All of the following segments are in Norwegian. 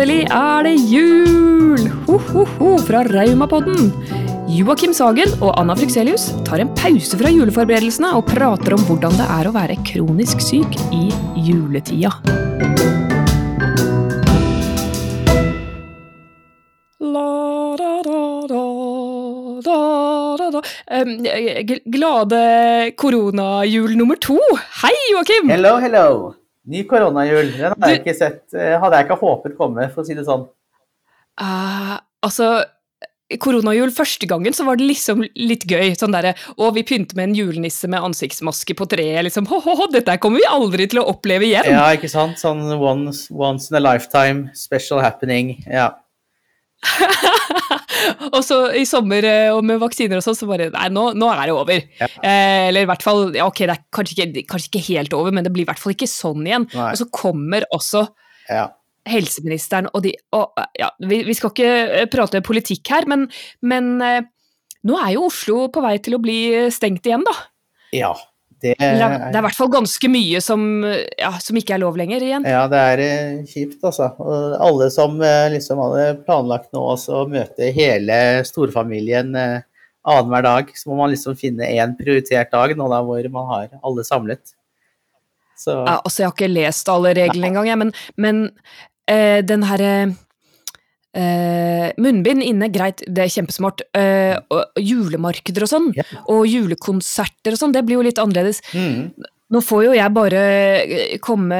Endelig er det jul! Ho-ho-ho fra Raumapodden. Joakim Sagen og Anna Frykselius tar en pause fra juleforberedelsene og prater om hvordan det er å være kronisk syk i juletida. La, da, da, da, da, da, da. Glade koronajul nummer to. Hei, Joakim! Hello, hello. Ny koronajul. Den hadde jeg ikke sett, eh, hadde jeg ikke håpet komme, for å si det sånn. Uh, altså, koronajul første gangen så var det liksom litt gøy. Sånn derre Å, vi pynter med en julenisse med ansiktsmaske på treet, liksom. Ho-ho-ho, dette kommer vi aldri til å oppleve igjen. Ja, ikke sant? Sånn once, once in a lifetime, special happening. Ja. og så i sommer eh, og med vaksiner og sånn, så bare Nei, nå, nå er det over. Ja. Eh, eller i hvert fall ja, Ok, det er kanskje ikke, kanskje ikke helt over, men det blir i hvert fall ikke sånn igjen. Nei. Og så kommer også ja. helseministeren og de og, ja, vi, vi skal ikke eh, prate politikk her, men, men eh, nå er jo Oslo på vei til å bli stengt igjen, da. Ja. Det, er det er i hvert fall ganske mye som, ja, som ikke er lov lenger igjen. ja, det er eh, kjipt, altså. Og alle som eh, liksom hadde planlagt nå også å møte hele storfamilien eh, annenhver dag, så må man liksom finne én prioritert dag nå da hvor man har alle samlet. Så Ja, altså, jeg har ikke lest alle reglene engang, jeg, men, men eh, den herre eh, Munnbind inne, greit, det er kjempesmart. Uh, og, og julemarkeder og sånn, Ja. og julekonserter og sånn, det blir jo litt annerledes. mm, Nå får jo jeg bare eh, komme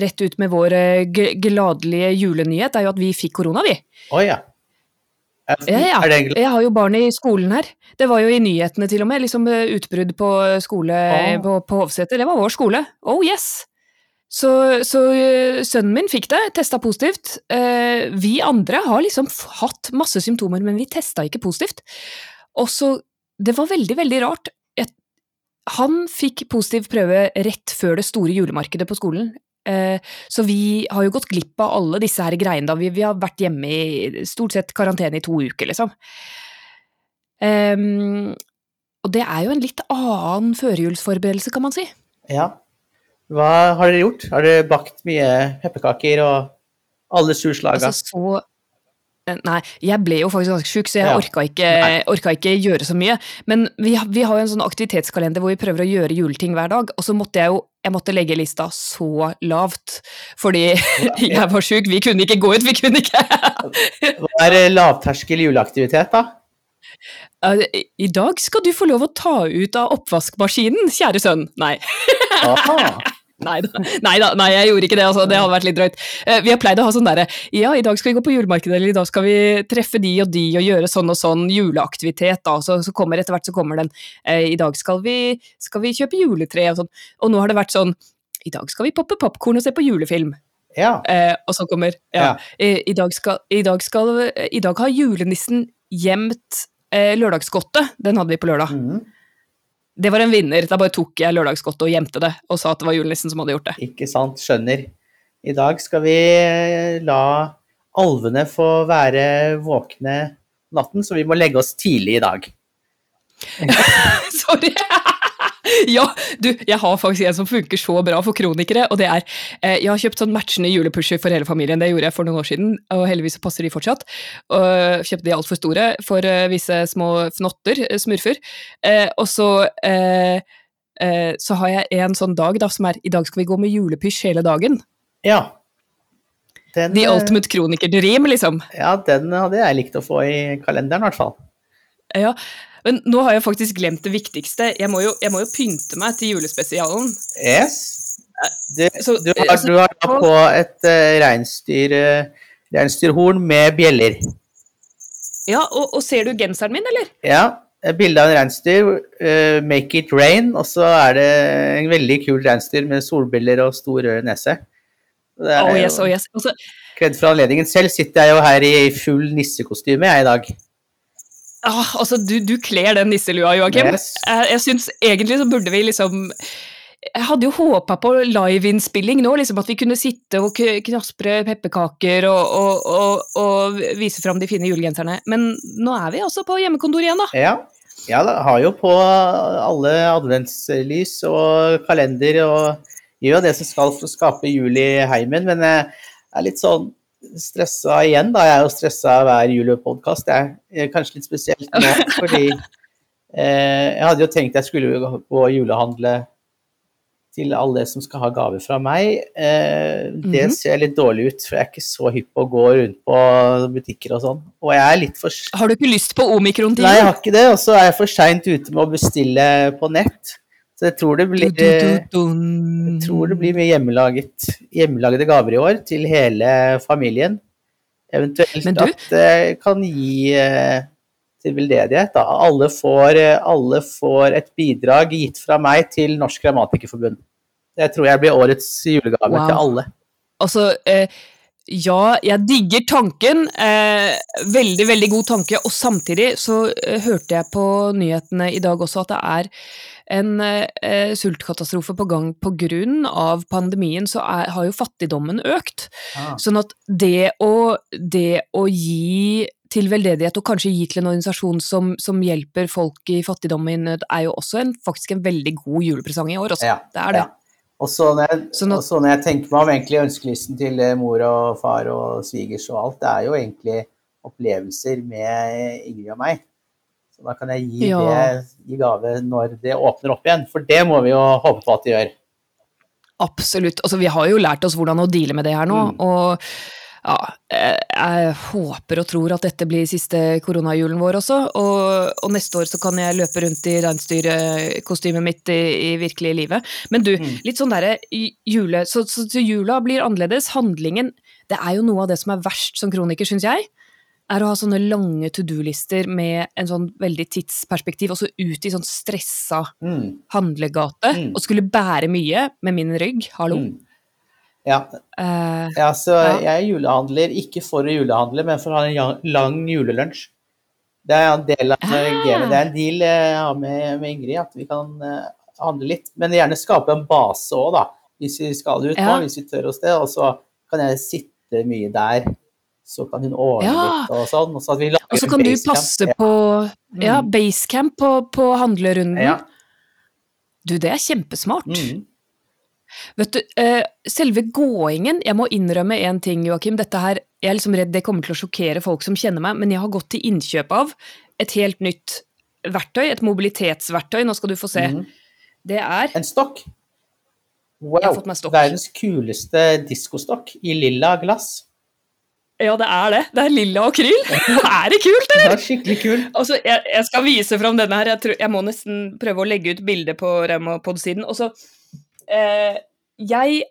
rett ut med vår gladelige julenyhet, det er jo at vi fikk korona, vi. Oh, ja. Ja, ja. Jeg har jo barn i skolen her. Det var jo i nyhetene til og med, liksom utbrudd på skole oh. på, på Hovseter. Det var vår skole. Oh yes! Så, så eh, sønnen min fikk det, testa positivt. Eh, vi andre har liksom hatt masse symptomer, men vi testa ikke positivt. Og så Det var veldig, veldig rart. Han fikk positiv prøve rett før det store julemarkedet på skolen. Eh, så vi har jo gått glipp av alle disse her greiene. da. Vi, vi har vært hjemme i stort sett karantene i to uker, liksom. Um, og det er jo en litt annen førjulsforberedelse, kan man si. Ja. Hva har dere gjort? Har dere bakt mye pepperkaker og alle surslaga? Altså, så eh, Nei, jeg ble jo faktisk ganske sjuk, så jeg Ja. orka, ikke, orka ikke gjøre så mye. Men vi, vi har jo en sånn aktivitetskalender hvor vi prøver å gjøre juleting hver dag, og så måtte jeg jo jeg måtte legge lista så lavt, fordi jeg var sjuk. Vi kunne ikke gå ut, vi kunne ikke Hva er lavterskel juleaktivitet, da? Eh, I dag skal du få lov å ta ut av oppvaskmaskinen, kjære sønn. Nei. Nei da, nei, jeg gjorde ikke det. Altså, det hadde vært litt drøyt. Eh, Vi har pleid å ha sånn derre Ja, i dag skal vi gå på julemarkedet, eller i dag skal vi treffe de og de og gjøre sånn og sånn juleaktivitet, da. Så, så kommer etter hvert så kommer den eh, I dag skal vi, skal vi kjøpe juletre og sånn. Og nå har det vært sånn I dag skal vi poppe popkorn og se på julefilm. Ja. Eh, og så kommer Ja. Ja. I, i, dag skal, i, dag skal, I dag har julenissen gjemt eh, lørdagsgodtet. Den hadde vi på lørdag. Mm. Det var en vinner. Da bare tok jeg lørdagsgodtet og gjemte det, og sa at det var julenissen som hadde gjort det. Ikke sant. Skjønner. I dag skal vi eh, la alvene få være våkne natten, så vi må legge oss tidlig i dag. Sorry! ja, du, jeg har faktisk en som funker så bra for kronikere, og det er eh, Jeg har kjøpt sånn matchende julepusher for hele familien, det gjorde jeg for noen år siden, og heldigvis passer de fortsatt. Og kjøpte de altfor store for uh, visse små fnotter, eh, smurfer. Eh, og så eh, eh, så har jeg en sånn dag da, som er I dag skal vi gå med julepysj hele dagen. Ja. Den, The ultimate kroniker dream, liksom. Ja, den hadde jeg likt å få i kalenderen, i hvert fall. Ja, men nå har jeg faktisk glemt det viktigste. Jeg må jo, jeg må jo pynte meg til julespesialen. Yes. Du, Så- du, har, så- du har da på et uh, reinsdyr, uh, reinsdyrhorn med bjeller. Ja, og, og ser du genseren min, eller? Ja, bilde av en reinsdyr, Uh, 'Make it rain', og så er det en veldig kul reinsdyr med solbriller og stor rød nese. Det er Oh yes, oh yes. Også, Kred for anledningen. Selv sitter jeg jo her i full nissekostyme jeg i dag. Ah, altså du, du kler den nisselua, Joakim. Yes. Jeg, jeg syns egentlig så burde vi liksom Jeg hadde jo håpa på liveinnspilling nå, liksom at vi kunne sitte og knaspre pepperkaker og, og, og, og vise fram de fine julegenserne. Men nå er vi altså på hjemmekontor igjen, da. Ja. Jeg har jo på alle adventslys og kalender og gjør det som skal for å skape jul i heimen, men det er litt sånn stressa igjen, da. Jeg er jo stressa hver julepodkast. Jeg er kanskje litt spesielt nå, fordi eh, jeg hadde jo tenkt jeg skulle gå og julehandle til alle som skal ha gaver fra meg. Eh, det Mhm. ser litt dårlig ut, for jeg er ikke så hypp på å gå rundt på butikker og sånn. Og jeg er litt for Har du ikke lyst på omikron-tid? Nei, jeg har ikke det. Og så er jeg for seint ute med å bestille på nett. Så jeg tror det blir eh, jeg tror det blir mye hjemmelaget, hjemmelagede gaver i år til hele familien. Eventuelt du- at jeg kan gi eh, til veldedighet. Da. Alle, får, eh, alle får et bidrag gitt fra meg til Norsk Grammatikerforbund. Det tror jeg blir årets julegave Wow. til alle. Altså, eh, ja, jeg digger tanken. Eh, veldig, veldig god tanke. Og samtidig så eh, hørte jeg på nyhetene i dag også at det er en eh, sultkatastrofe på gang av pandemien, så er, har jo fattigdommen økt. Ah. Sånn at det å, det å gi til veldedighet, og kanskje gi til en organisasjon som, som hjelper folk i fattigdom i nød, er jo også en, faktisk en veldig god julepresang i år. Også. Ja, det er det. ja. Og så når, jeg, Sånn at- når jeg tenker meg om egentlig ønskelisten til eh, mor og far og svigers og alt, det er jo egentlig opplevelser med Ingrid og meg. Så da kan jeg gi Ja. det gi gave når det åpner opp igjen, for det må vi jo håpe på at det gjør. Absolutt. Altså, vi har jo lært oss hvordan å deale med det her nå, Mm. og ja, jeg, jeg håper og tror at dette blir siste koronajulen vår også, og, og neste år så kan jeg løpe rundt i reinsdyrkostymet mitt i, i virkelige livet. Men du, Mm. litt sånn derre i- jule, så, så, så jula blir annerledes. Handlingen, det er jo noe av det som er verst som kroniker, syns jeg. Er å ha sånne lange to do-lister med en sånn veldig tidsperspektiv, og så ut i sånn stressa Mm. handlegate, Mm. og skulle bære mye med min rygg. Hallo. Mm. Ja, Uh, ja, så Ja. jeg julehandler ikke for å julehandle, men for å ha en lang julelunsj. Det er en del av Ah. gamet. Det er en deal jeg har med, med Ingrid, at vi kan eh, handle litt. Men gjerne skape en base òg, da. Hvis vi skal ut nå, Ja. hvis vi tør oss det. Og så kan jeg sitte mye der. Så kan hun ordne Ja. litt og sånn. Og så og så kan du passe på ja, Mm. basecamp på, på handlerunden. Ja. Du, det er kjempesmart. Mm. Vet du, eh, selve gåingen Jeg må innrømme én ting, Joakim. Dette her, jeg er liksom redd det kommer til å sjokkere folk som kjenner meg, men jeg har gått til innkjøp av et helt nytt verktøy, et mobilitetsverktøy. Nå skal du få se. Mm. Det er En stokk. Wow. Verdens kuleste diskostokk i lilla glass. Ja, det er det. Det er lilla akryl. er det kult, eller? Det er skikkelig kult. Altså, jeg, jeg skal vise fram denne her. Jeg, tror, jeg må nesten prøve å legge ut bilde på Remapod-siden. Og så eh, Jeg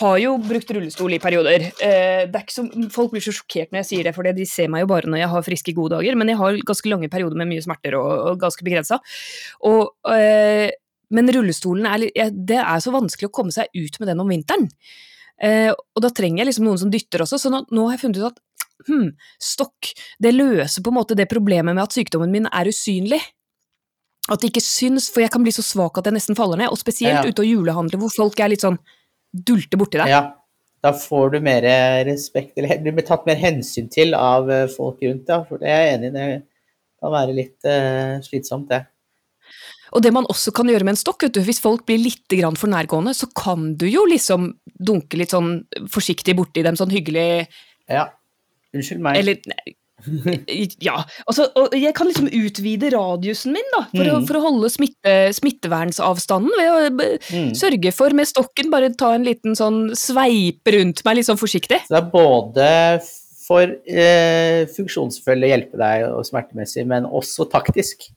har jo brukt rullestol i perioder. Eh, det er ikke så, folk blir så sjokkert når jeg sier det, for de ser meg jo bare når jeg har friske, gode dager. Men jeg har ganske lange perioder med mye smerter og, og ganske begrensa. Og eh, men rullestolen er, det er så vanskelig å komme seg ut med den om vinteren. Eh, og da trenger jeg liksom noen som dytter også, så nå, nå har jeg funnet ut at hm, stokk, det løser på en måte det problemet med at sykdommen min er usynlig. At det ikke syns, for jeg kan bli så svak at jeg nesten faller ned, og spesielt Ja. ute og julehandle hvor folk er litt sånn dulte borti deg. Ja, da får du mer respekt, eller du blir tatt mer hensyn til av eh, folk rundt, ja. For det er jeg enig i, det kan være litt uh, slitsomt, det. Og det man også kan gjøre med en stokk, vet du, hvis folk blir litt grann for nærgående, så kan du jo liksom dunke litt sånn forsiktig borti dem, sånn hyggelig Ja. Unnskyld meg. Eller Ja. Altså, og jeg kan liksom utvide radiusen min, da, for, å, Mm. for å holde smitte, smittevernsavstanden ved å Mm. sørge for med stokken bare ta en liten sånn sveip rundt meg, litt sånn forsiktig. Så det er både for eh, funksjonsfølge hjelpe deg og smertemessig, men også taktisk.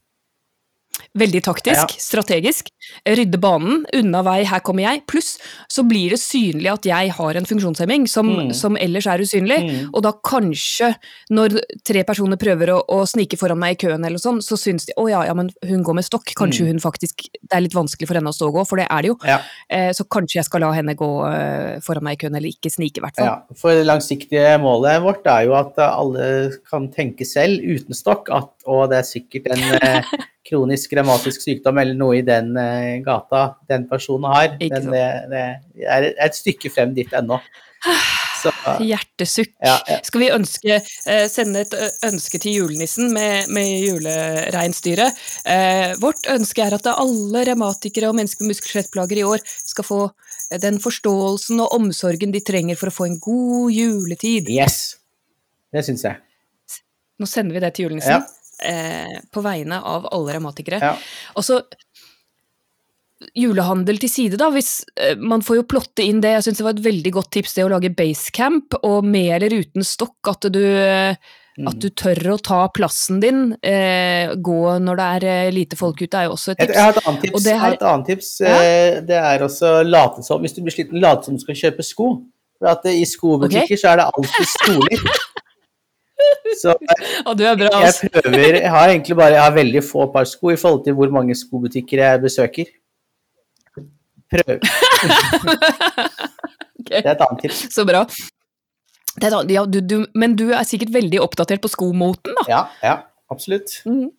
Veldig taktisk, Ja. strategisk. Rydde banen, unna vei, her kommer jeg. Pluss så blir det synlig at jeg har en funksjonshemming som, Mm. som ellers er usynlig. Mm. Og da kanskje, når tre personer prøver å, å snike foran meg i køen, eller sånn, så syns de å ja, ja, men hun går med stokk. Kanskje Mm. hun faktisk Det er litt vanskelig for henne å stå og gå, for det er det jo. Ja. Eh, så kanskje jeg skal la henne gå eh, foran meg i køen, eller ikke snike, i hvert fall. Ja, for det langsiktige målet vårt er jo at alle kan tenke selv, uten stokk, at å, det er sikkert en eh, kronisk revmatisk sykdom eller noe i den eh, gata den personen har. Men det, det er et stykke frem dit ennå. Så, Hjertesukk. ja, ja. Skal vi ønske, eh, sende et ønske til julenissen med, med julereinsdyret? Eh, vårt ønske er at alle revmatikere og mennesker med muskel-skjelettplager i år skal få eh, den forståelsen og omsorgen de trenger for å få en god juletid. Yes. Det syns jeg. Nå sender vi det til julenissen. Eh, på vegne av alle revmatikere. Ja. Og så julehandel til side, da. Hvis, eh, man får jo plotte inn det. Jeg syns det var et veldig godt tips det å lage basecamp, og med eller uten stokk. At du, mm. at du tør å ta plassen din. Eh, gå når det er eh, lite folk ute, er jo også et tips. jeg har et annet tips. Det her- et annet tips. Ja. Det er også late som, hvis du blir sliten, late som du skal kjøpe sko. For at i skobutikker så er det alltid stoler. Så og du er bra, jeg altså. prøver Jeg har egentlig bare jeg har veldig få par sko i forhold til hvor mange skobutikker jeg besøker. Prøv. Det er et annet tips. Så bra. Det da- ja, du, du, men du er sikkert veldig oppdatert på skomoten, da. Ja, ja, absolutt. Mm.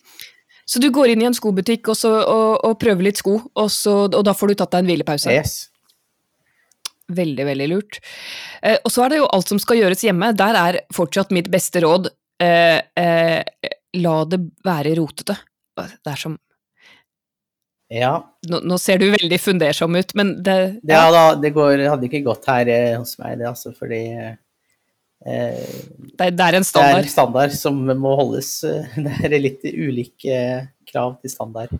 Så du går inn i en skobutikk og, så, og, og prøver litt sko, og, så, og da får du tatt deg en hvilepause. Yes. Veldig, veldig lurt. Eh, og så er det jo alt som skal gjøres hjemme. Der er fortsatt mitt beste råd eh, eh, la det være rotete. Det er som Ja. Nå, nå ser du veldig fundersom ut, men det Det, ja, da, det går, hadde ikke gått her eh, hos meg, det, altså, fordi eh, det, det er en det er standard. en standard som må holdes. Det er litt ulike krav til standard.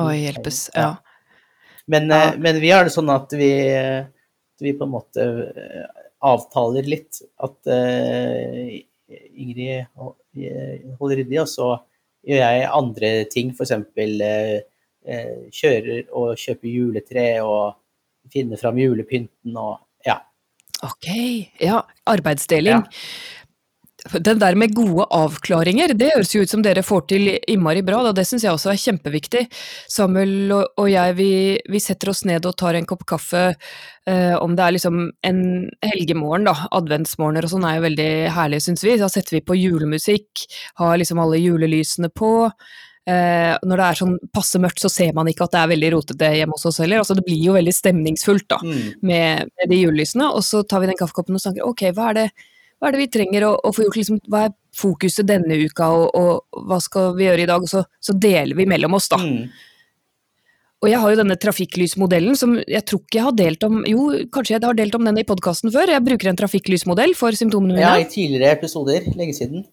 Oi, hjelpes. Ja. Men, Ja. eh, men vi har det sånn at vi, vi på en måte eh, avtaler litt at uh, Ingrid hol- holder ryddig, og så gjør jeg andre ting, f.eks. Eh, kjører og kjøper juletre og finner fram julepynten og ja. Ok, ja. Arbeidsdeling. Den der med gode avklaringer, det høres jo ut som dere får til innmari bra, da. det syns jeg også er kjempeviktig. Samuel og, jeg, vi, vi setter oss ned og tar en kopp kaffe, eh, om det er liksom en helgemorgen, da, adventsmorgener og sånn er jo veldig herlig, syns vi. Da setter vi på julemusikk, har liksom alle julelysene på. Eh, når det er sånn passe mørkt, så ser man ikke at det er veldig rotete hjemme hos oss heller. Altså, det blir jo veldig stemningsfullt, da Mm. med, med de julelysene, og så tar vi den kaffekoppen og snakker ok, hva er det, hva er det vi trenger å, å få gjort, liksom, hva er fokuset denne uka, og, og hva skal vi gjøre i dag, og så, så deler vi mellom oss, da. Mm. Og jeg har jo denne trafikklysmodellen som jeg tror ikke jeg har delt om, jo, kanskje jeg har delt om den i podkasten før, jeg bruker en trafikklysmodell for symptomene mine. Ja, i tidligere episoder, lenge siden.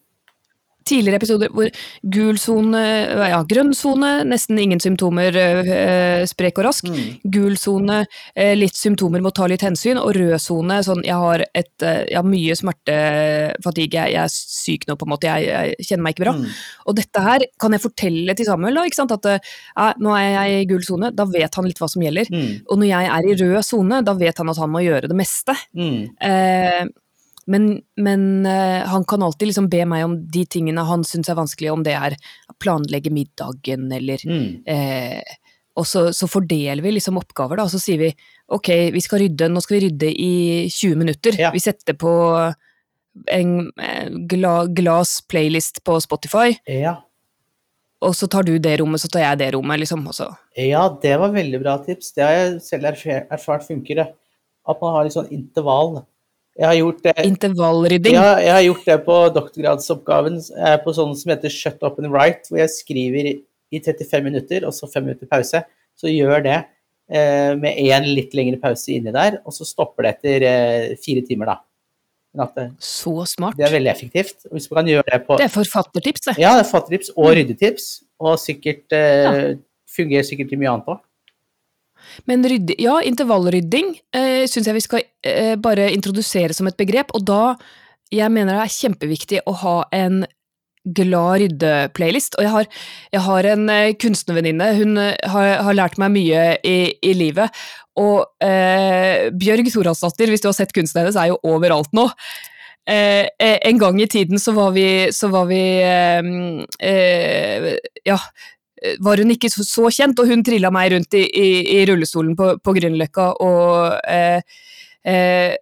Tidligere episoder hvor gul sone, ja, grønn sone, nesten ingen symptomer, eh, sprek og rask. Mm. Gul sone, eh, litt symptomer, må ta litt hensyn. Og rød sone, sånn jeg har, et, eh, jeg har mye smerte, fatigue, jeg, jeg er syk nå, på en måte, jeg, jeg kjenner meg ikke bra. Mm. Og dette her kan jeg fortelle til Samuel, da, ikke sant, at eh, nå er jeg i gul sone, da vet han litt hva som gjelder. Mm. Og når jeg er i rød sone, da vet han at han må gjøre det meste. Mm. Men men uh, han kan alltid liksom be meg om de tingene han syns er vanskelig, om det er å planlegge middagen eller Mm. uh, Og så, så fordeler vi liksom oppgaver, da, og så sier vi ok, vi skal rydde, nå skal vi rydde i 20 minutter. Ja. Vi setter på en eh, gla, glass playlist på Spotify, Ja. og så tar du det rommet, så tar jeg det rommet, liksom. Også. ja, det var veldig bra tips. Det har jeg selv erfart funker. det. At man har litt sånn intervall. Jeg har gjort det, Intervallrydding. ja, jeg har gjort det på doktorgradsoppgaven eh, på sånn som heter Shut up and write, hvor jeg skriver i 35 minutter, og så 5 minutter pause. Så gjør det eh, med én litt lengre pause inni der, og så stopper det etter eh, fire timer, da. Det, Så smart. det er veldig effektivt. Og Hvis man kan gjøre det på Det er forfattertips, det. Ja, det er forfattertips og ryddetips, og sikkert eh, fungerer sikkert til mye annet òg. Men rydde, ja, intervallrydding eh, syns jeg vi skal eh, bare introdusere som et begrep, og da Jeg mener det er kjempeviktig å ha en glad rydde-playlist. Og jeg har, jeg har en eh, kunstnervenninne, hun eh, har, har lært meg mye i, i livet. Og eh, Bjørg Thoralsdatter, hvis du har sett kunsten hennes, er jo overalt nå. Eh, eh, en gang i tiden så var vi, så var vi eh, Ja, var hun ikke så, så kjent, og hun trilla meg rundt i, i, i rullestolen på, på Grünerløkka, og eh, eh,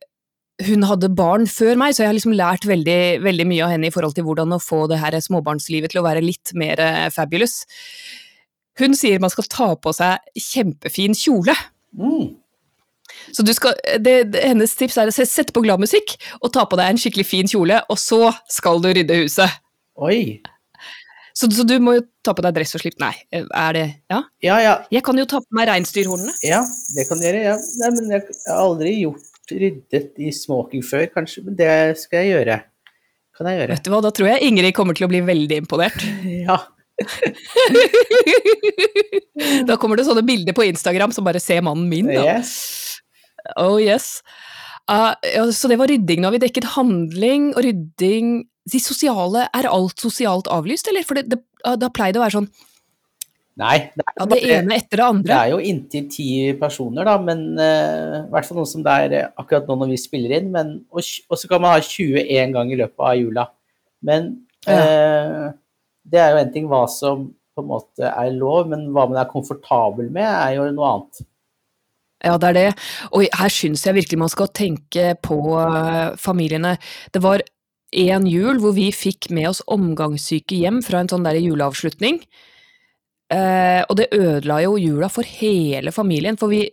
hun hadde barn før meg, så jeg har liksom lært veldig, veldig mye av henne i forhold til hvordan å få det her småbarnslivet til å være litt mer eh, fabulous. Hun sier man skal ta på seg kjempefin kjole. Mm. Så du skal, det, det, hennes tips er å sette på glad musikk og ta på deg en skikkelig fin kjole, og så skal du rydde huset. Oi. Så, så du må jo ta på deg dress og slipp Nei, er det Ja? Ja, ja. Jeg kan jo ta på meg reinsdyrhornene. Ja, det kan du gjøre. Ja. Nei, men jeg har aldri gjort ryddet i smoking før, kanskje, men det skal jeg gjøre. Kan jeg gjøre. Vet du hva, da tror jeg Ingrid kommer til å bli veldig imponert. Ja. Da kommer det sånne bilder på Instagram som bare ser mannen min. Da. Yes. Oh yes. Uh, så det var rydding. Nå har vi dekket handling og rydding. De sosiale, er alt sosialt avlyst, eller? For det, det, uh, det har pleid å være sånn Nei, det er, ja, det ene etter det andre. det er jo inntil ti personer, da, men i i hvert fall noe som det er eh, akkurat nå når vi spiller inn. Men, og, og så kan man ha 21 ganger i løpet av jula. Men eh, det er jo en ting hva som på en måte er lov, men hva man er komfortabel med, er jo noe annet. Ja, det er det. Og her syns jeg virkelig man skal tenke på uh, familiene. Det var en jul hvor vi fikk med oss omgangssyke hjem fra en sånn der juleavslutning. Eh, og det ødela jo jula for hele familien, for vi,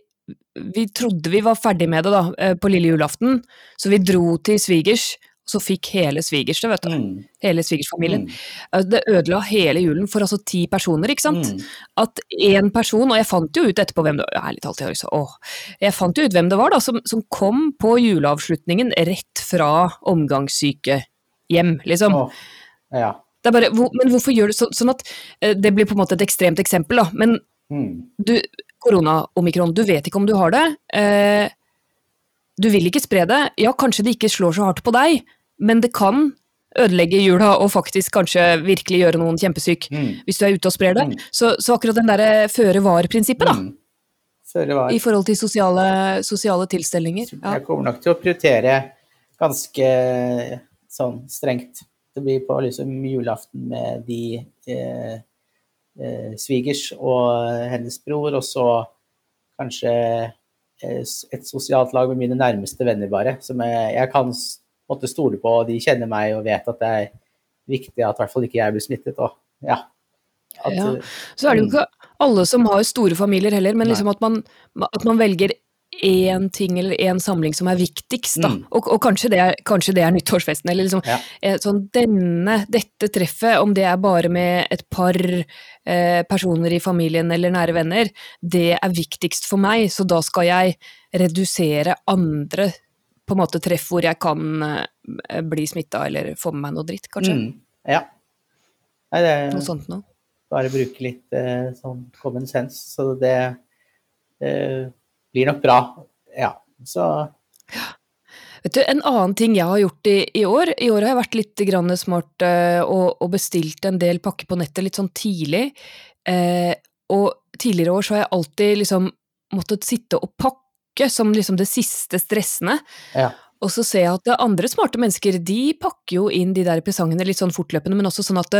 vi trodde vi var ferdig med det da, eh, på lille julaften, så vi dro til svigers, så fikk hele svigers det, vet du. Mm. Hele svigersfamilien. Mm. Eh, Det ødela hele julen for altså ti personer, ikke sant? Mm. at én person, og jeg fant jo ut etterpå hvem det var, ærlig talt, jeg, å, jeg fant jo ut hvem det var da, som, som kom på juleavslutningen rett fra omgangssykehjem, liksom. Oh. ja. Det bare, hvor, men hvorfor gjør du så, sånn at eh, Det blir på en måte et ekstremt eksempel, da, men Mm. du, korona-omikron, du vet ikke om du har det. Eh, du vil ikke spre det. Ja, kanskje det ikke slår så hardt på deg, men det kan ødelegge jula og faktisk kanskje virkelig gjøre noen kjempesyk Mm. hvis du er ute og sprer det. Mm. Så, så akkurat den derre føre var-prinsippet, da, Mm. Var. i forhold til sosiale, sosiale tilstelninger. Ja. Jeg kommer nok til å prioritere ganske sånn strengt. Det blir på liksom julaften med de eh, eh, svigers og hennes bror, og så kanskje eh, et sosialt lag med mine nærmeste venner, bare. Som jeg, jeg kan måtte stole på, og de kjenner meg og vet at det er viktig at i hvert fall ikke jeg blir smittet. Og, ja. At, Ja. eh, Så er det jo ikke alle som har store familier heller, men liksom at man, at man velger én ting eller én samling som er viktigst. Mm. Og, og kanskje, det er, kanskje det er nyttårsfesten, eller liksom Ja. eh, sånn denne, dette treffet, om det er bare med et par eh, personer i familien eller nære venner, det er viktigst for meg, så da skal jeg redusere andre på en måte treff hvor jeg kan eh, bli smitta eller få med meg noe dritt, kanskje. mm, ja. Nei, det Noe sånt noe. bare bruke litt eh, sånn common sense. Så det eh, blir nok bra. Ja, så Vet du, En annen ting jeg har gjort i, i år I år har jeg vært litt grann smart eh, og, og bestilt en del pakker på nettet litt sånn tidlig. Eh, og tidligere år så har jeg alltid liksom måttet sitte og pakke som liksom det siste stressende. ja. Og så ser jeg at andre smarte mennesker de pakker jo inn de der presangene litt sånn fortløpende, men også sånn at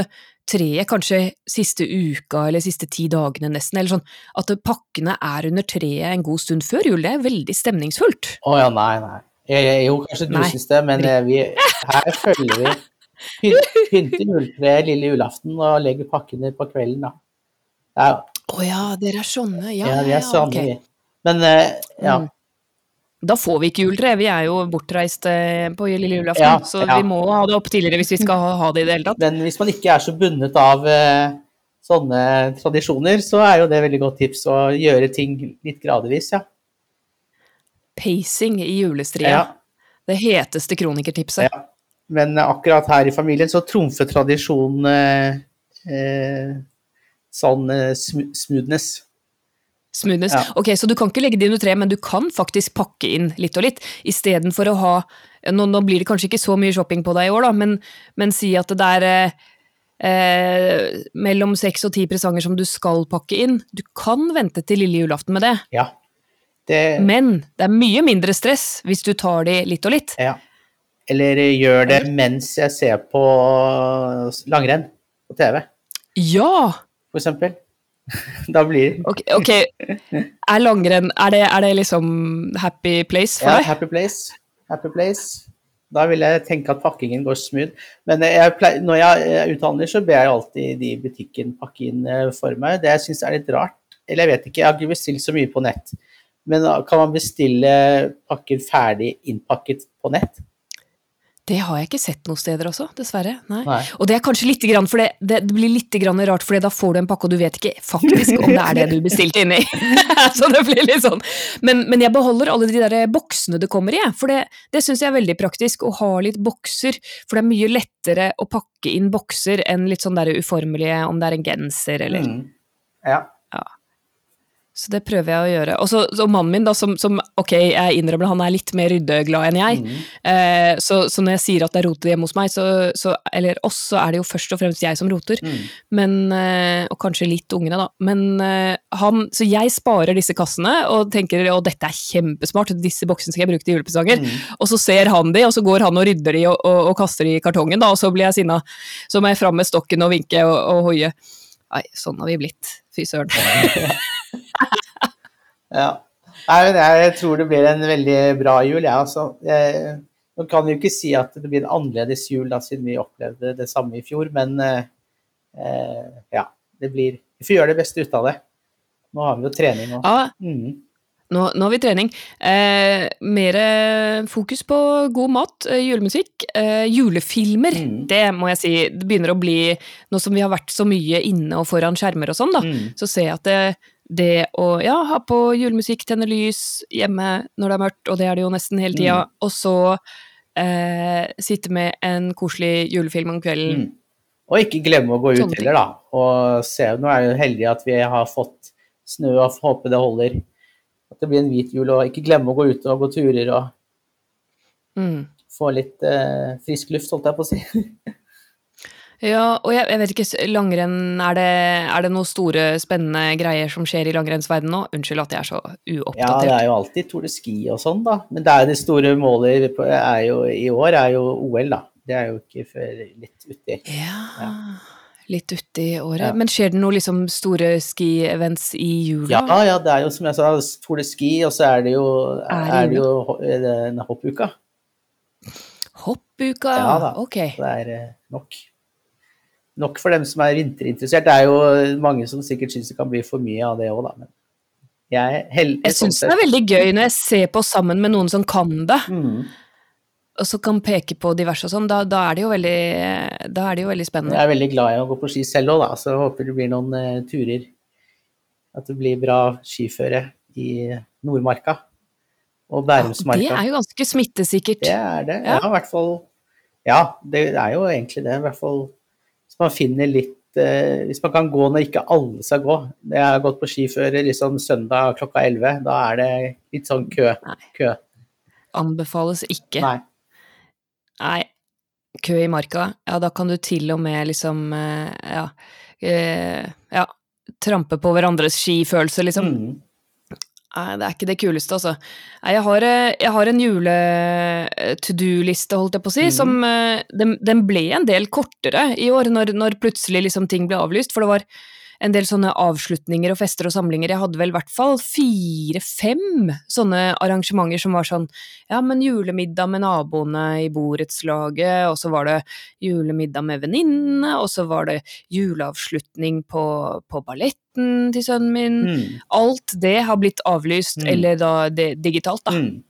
treet kanskje siste uka eller siste ti dagene nesten, eller sånn at pakkene er under treet en god stund før jul. Det er veldig stemningsfullt. Å ja, nei, nei. Jo, kanskje du syns det, men eh, vi, her følger vi Pynt- Pynter juletreet lille julaften og legger pakkene på kvelden, da. Ja, oh, ja, dere er sånne, ja. ja, vi er sånn, ok. vi. Men eh, ja. Mm. Da får vi ikke juletre, vi er jo bortreist eh, på lille julaften, Ja, så ja. vi må ha det opp tidligere hvis vi skal ha, det i det hele tatt. Men hvis man ikke er så bundet av eh, sånne tradisjoner, så er jo det veldig godt tips å gjøre ting litt gradvis, ja. Pacing i julestria. ja. Det heteste kronikertipset. Ja. Men akkurat her i familien så trumfer tradisjonen eh, sånn eh, smoothness. Smoothness. Ja. Ok, så du kan ikke legge det under tre, men du kan faktisk pakke inn litt og litt, istedenfor å ha nå, nå blir det kanskje ikke så mye shopping på deg i år, da, men, men si at det er eh, eh, mellom seks og ti presanger som du skal pakke inn. Du kan vente til lille julaften med det, Ja. Det, men det er mye mindre stress hvis du tar de litt og litt. ja. Eller gjør det mens jeg ser på langrenn på TV, Ja! for eksempel. Da blir Ok, okay. er langrenn er det, er det liksom happy place for ja, happy place. Happy place. Da vil jeg tenke at pakkingen går smooth. Men jeg pleier, når jeg utdanner, så ber jeg alltid de i butikken pakke inn eh, for meg. Det jeg syns er litt rart, eller jeg vet ikke, jeg har ikke bestilt så mye på nett, Men kan man bestille pakker ferdig innpakket på nett? Det har jeg ikke sett noen steder også, dessverre. Nei. Nei. Og det er kanskje litt grann, for det, det, blir litt grann rart, for da får du en pakke, og du vet ikke faktisk om det er det du bestilte inni. så det blir litt sånn. Men, men jeg beholder alle de der boksene det kommer i, for det, det syns jeg er veldig praktisk å ha litt bokser. For det er mye lettere å pakke inn bokser enn litt sånn der uformelige, om det er en genser eller Mm. Ja. Så det prøver jeg å gjøre. Og så og mannen min, da, som, som ok, jeg innrømmer han er litt mer ryddeglad enn jeg. Mm. Eh, så, så når jeg sier at det er rotete hjemme hos meg, så, så, eller oss, så er det jo først og fremst jeg som roter. Mm. Men, eh, og kanskje litt ungene, da. Men eh, han, så jeg sparer disse kassene og tenker at dette er kjempesmart, disse boksene skal jeg bruke til julepresanger. Mm. Og så ser han de, og så går han og rydder de og, og, og kaster de i kartongen, da, og så blir jeg sinna. Så må jeg fram med stokken og vinke og, og hoie. Nei, sånn har vi blitt. Fy søren. Ja. Nei, jeg, tror det blir en veldig bra jul, jeg, altså. Jeg, nå kan jo ikke si at det blir en annerledes jul, da, siden vi opplevde det samme i fjor, men eh, eh, ja. Det blir Vi får gjøre det beste ut av det. Nå har vi jo trening og Ja, mm. Nå, nå har vi trening. Eh, mer fokus på god mat, eh, julemusikk, eh, julefilmer. Mm. Det må jeg si, det begynner å bli Nå som vi har vært så mye inne og foran skjermer og sånn, da, Mm. så ser jeg at det, det å ja, ha på julemusikk, tenne lys hjemme når det er mørkt, og det er det jo nesten hele tida, Mm. og så eh, sitte med en koselig julefilm om kvelden. Mm. Og ikke glemme å gå ut Sånne heller, da. Og se, nå er vi jo heldig at vi har fått snø, og håper håpe det holder. At det blir en hvit jul. Og ikke glemme å gå ut og gå turer og Mm. få litt eh, frisk luft, holdt jeg på å si. Ja, og jeg, jeg vet ikke, langrenn, er det, er det noen store, spennende greier som skjer i langrennsverden nå? Unnskyld at jeg er så uoppdatert. Ja, det er jo alltid Tour de Ski og sånn, da. Men det, er det store målet er jo, i år er jo OL, da. Det er jo ikke før litt uti. Ja, litt uti året. Ja. Men skjer det noen liksom store ski-events i jula? Ja, ja, det er jo som jeg sa, Tour de Ski, og så er det jo, Er er det jo ho- eh, den hoppuka. Hoppuka, Ja da. ok. Det er eh, nok. Nok for dem som er vinterinteressert. Det er jo mange som sikkert syns det kan bli for mye av det òg, da. Men jeg Jeg syns det er veldig gøy når jeg ser på sammen med noen som kan det, mm. Og så kan peke på diverse og sånn. Da, da, er det jo veldig, da er det jo veldig Jeg er veldig glad i å gå på ski selv òg, da. Så jeg håper det blir noen uh, turer. At det blir bra skiføre i Nordmarka og Ja, Bærumsmarka. det er jo ganske smittesikkert. Det er det. Ja. Ja, i hvert fall. Ja, det er jo egentlig det. I hvert fall hvis man finner litt uh, Hvis man kan gå når ikke alle skal gå. Jeg har gått på ski før liksom søndag klokka 11. Da er det litt sånn kø. Nei. kø. Anbefales ikke. Nei. Nei, kø i marka, ja da kan du til og med liksom, eh, ja, eh, ja, trampe på hverandres skifølelse, liksom. Mm. Nei, det er ikke det kuleste, altså. Nei, jeg har, eh, jeg har en jule-to-do-liste, holdt jeg på å si, mm. som den, den ble en del kortere i år, når, når plutselig liksom ting ble avlyst, for det var en del sånne avslutninger og fester og samlinger. Jeg hadde vel i hvert fall fire-fem sånne arrangementer som var sånn ja, men julemiddag med naboene i borettslaget, og så var det julemiddag med venninnene, og så var det juleavslutning på, på balletten til sønnen min. Mm. Alt det har blitt avlyst, Mm. eller da digitalt, da. Mm.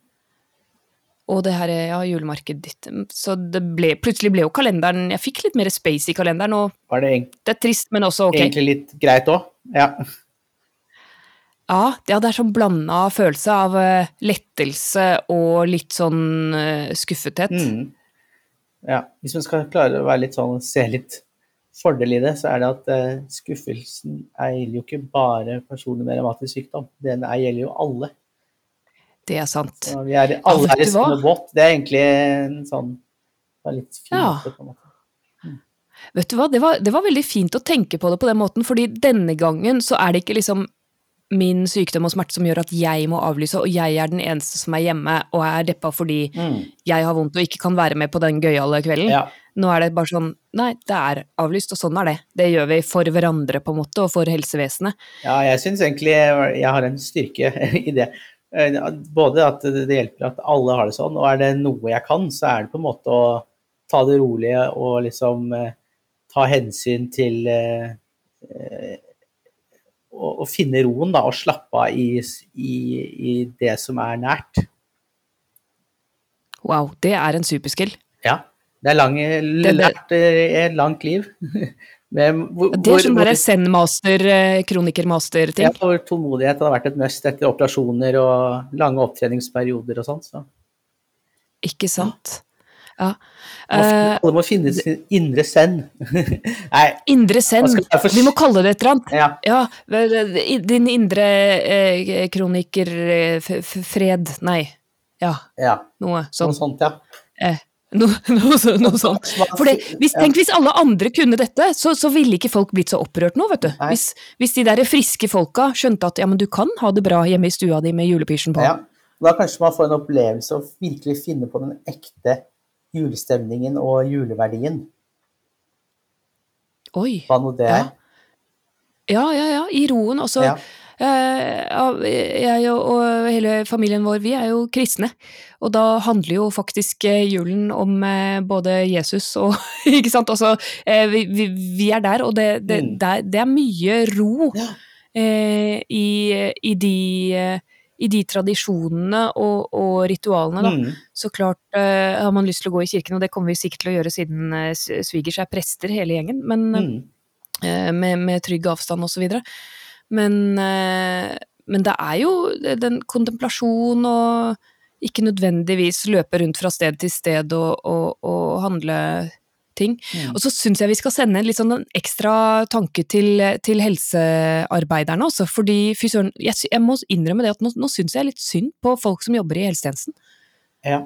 Og det her, ja, julemarkedet ditt. Så det ble, plutselig ble jo kalenderen Jeg fikk litt mer space i kalenderen, og Var det det er trist, men også ok. egentlig litt greit òg? Ja. Ja, det, ja, det er sånn blanda følelse av eh, lettelse og litt sånn eh, skuffethet. Mm. ja. Hvis man skal klare å være litt sånn, se litt fordel i det, så er det at eh, skuffelsen er, gjelder jo ikke bare personer med revmatisk sykdom. Den er, gjelder jo alle. Det er sant. Så vi er, alle er i samme båt. Det er egentlig en sånn det er litt fint. Ja. på en måte. Vet du hva, det var, det var veldig fint å tenke på det på den måten, fordi denne gangen så er det ikke liksom min sykdom og smerte som gjør at jeg må avlyse, og jeg er den eneste som er hjemme og er deppa fordi Mm. jeg har vondt og ikke kan være med på den gøyale kvelden. Ja. Nå er det bare sånn Nei, det er avlyst, og sånn er det. Det gjør vi for hverandre, på en måte, og for helsevesenet. ja, jeg syns egentlig jeg har en styrke i det. Eh, Både at det hjelper at alle har det sånn, og er det noe jeg kan, så er det på en måte å ta det rolig og liksom eh, ta hensyn til eh, å, å finne roen da, og slappe av i, i, i det som er nært. Wow, det er en superskill. Ja. Det er lang, lært i et langt liv. Med, hvor, det er sånn derre Zen-master, eh, kroniker-master-ting. Ja, hvor tålmodighet hadde vært et must etter operasjoner og lange opptreningsperioder og sånn. Så. Ikke sant. Ja. Alle må finne sin indre zen. Nei. Indre zen. Vi må kalle det et eller annet. Ja. ja. Din indre eh, kroniker eh, fred Nei. Ja. ja. Noe sånt. Noe sånt, ja. Eh. No, noe, noe sånt. For det, hvis, tenk hvis alle andre kunne dette, så, så, ville ikke folk blitt så opprørt nå, vet du. Hvis, hvis, de der friske folka skjønte at ja, men du kan ha det bra hjemme i stua di med julepysjen på. Ja. Da kanskje man får en opplevelse å virkelig finne på den ekte julestemningen og juleverdien. Oi. Hva nå det er. Ja, ja, ja. I roen. Altså, ja. Eh, jeg og, hele familien vår, vi er jo kristne. Og da handler jo faktisk eh, julen om eh, både Jesus og Ikke sant? Altså, eh, vi, vi, er der, og det, det, mm. det, er, mye ro ja. I, i, de i de tradisjonene og, og ritualene, da. Mm. Så klart uh, har man lyst til å gå i kirken, og det kommer vi sikkert til å gjøre siden uh, svigers er prester hele gjengen, men mm. uh, med, med, trygg avstand og så videre. Men, men det er jo den kontemplasjon og ikke nødvendigvis løpe rundt fra sted til sted og, og, og handle ting. Mm. Og så syns jeg vi skal sende en litt sånn ekstra tanke til, til helsearbeiderne også, fordi fy søren, jeg, jeg, må innrømme det at nå, nå syns jeg litt synd på folk som jobber i helsetjenesten. Ja.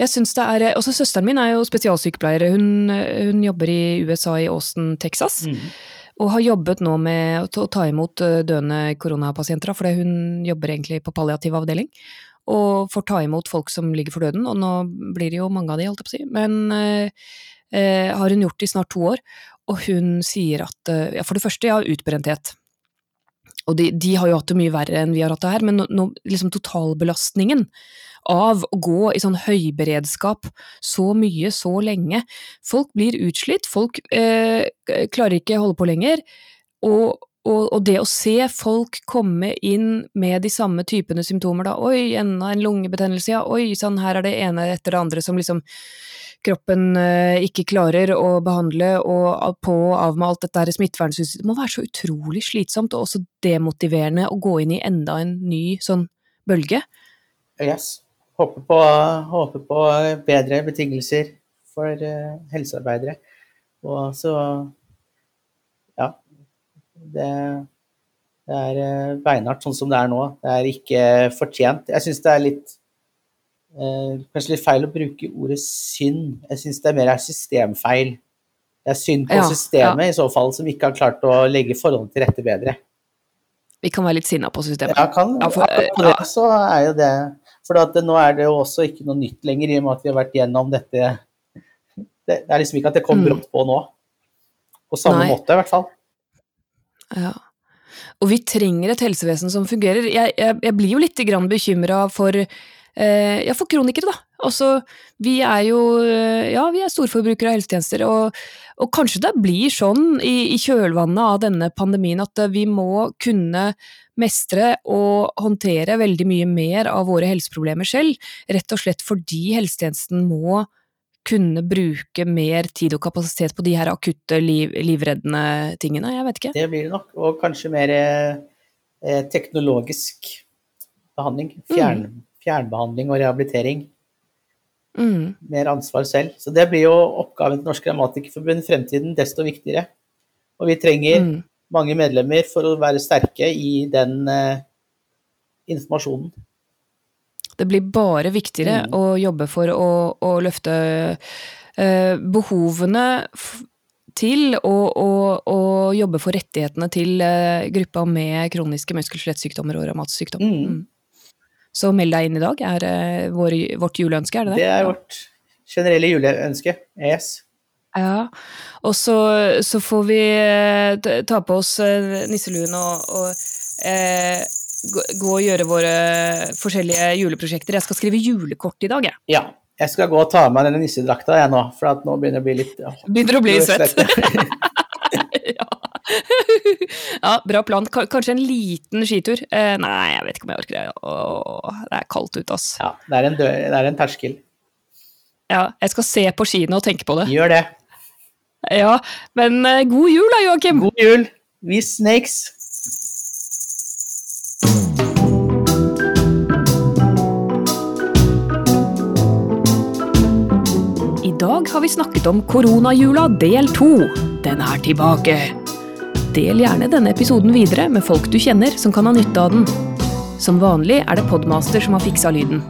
Jeg synes det er, også Søsteren min er jo spesialsykepleier. Hun, hun jobber i USA, i Austin, Texas. Mm. Og har jobbet nå med å ta imot døende koronapasienter, fordi hun jobber egentlig på palliativ avdeling og får ta imot folk som ligger for døden, og nå blir det jo mange av de, holdt jeg på å si, men eh, eh, har hun gjort i snart to år, og hun sier at eh, ja, for det første, ja, utbrenthet. Og de, de, har jo hatt det mye verre enn vi har hatt det her, men no, no, liksom totalbelastningen av å gå i sånn høyberedskap så mye, så lenge Folk blir utslitt, folk eh, klarer ikke holde på lenger, og, og, det å se folk komme inn med de samme typene symptomer, da, oi, enda en lungebetennelse, ja, oi, sann, her er det ene etter det andre som liksom kroppen uh, ikke klarer å behandle, og på og av med alt dette smittevernsystemet. Det må være så utrolig slitsomt, og også demotiverende å gå inn i enda en ny sånn bølge. Yes. Håper på, håper på bedre betingelser for uh, helsearbeidere. Og så det, det er eh, beinhardt sånn som det er nå. Det er ikke fortjent. Jeg syns det er litt eh, Kanskje litt feil å bruke ordet synd. Jeg syns det er mer er systemfeil. Det er synd på ja, systemet ja. i så fall, som ikke har klart å legge forholdene til rette bedre. Vi kan være litt sinna på systemet. Ja, kan, ja, for, ja. så er jo det For det, nå er det jo også ikke noe nytt lenger, i og med at vi har vært gjennom dette Det, det er liksom ikke at det kommer opp brått på nå. På samme Nei. måte, i hvert fall. Ja. Og vi trenger et helsevesen som fungerer. Jeg, jeg, jeg blir jo litt bekymra for, eh, ja, for kronikere, da. Altså, vi er jo eh, ja, vi er storforbrukere av helsetjenester, og, og, kanskje det blir sånn i, i, kjølvannet av denne pandemien at vi må kunne mestre og håndtere veldig mye mer av våre helseproblemer selv, rett og slett fordi helsetjenesten må kunne bruke mer tid og kapasitet på de her akutte, liv, livreddende tingene? Jeg vet ikke. Det blir det nok, og kanskje mer eh, teknologisk behandling. Fjern, mm. Fjernbehandling og rehabilitering. Mm. Mer ansvar selv. Så det blir jo oppgaven til Norsk Grammatikerforbund i fremtiden desto viktigere. Og vi trenger mm. Mange medlemmer for å være sterke i den eh, informasjonen. Det blir bare viktigere mm. å jobbe for å, å løfte eh, behovene til og jobbe for rettighetene til eh, gruppa med kroniske muskel-skjelettsykdommer og revmatisk. Mm. Mm. Så meld deg inn i dag, er eh, vår, vårt juleønske, er det det? Det er vårt generelle juleønske. Yes. Ja, og så, så, får vi eh, ta på oss eh, nisseluen og, og eh, gå og gjøre våre forskjellige juleprosjekter. Jeg skal skrive julekort i dag, jeg. Ja. Jeg skal gå og ta av meg denne nissedrakta jeg nå, for nå begynner det å bli litt Begynner å bli svett. ja. ja, bra plan. Kanskje en liten skitur? Eh, nei, jeg vet ikke om jeg orker det. Åh, det er kaldt ute, ass. Ja, det er en, dør, det er en terskel. Ja, jeg skal se på skiene og tenke på det. Gjør det. Ja, men eh, god jul da, Joakim! God jul! We snakes! I dag har vi snakket om koronajula del to. Den er tilbake. Del gjerne denne episoden videre med folk du kjenner som kan ha nytte av den. Som vanlig er det Podmaster som har fiksa lyden.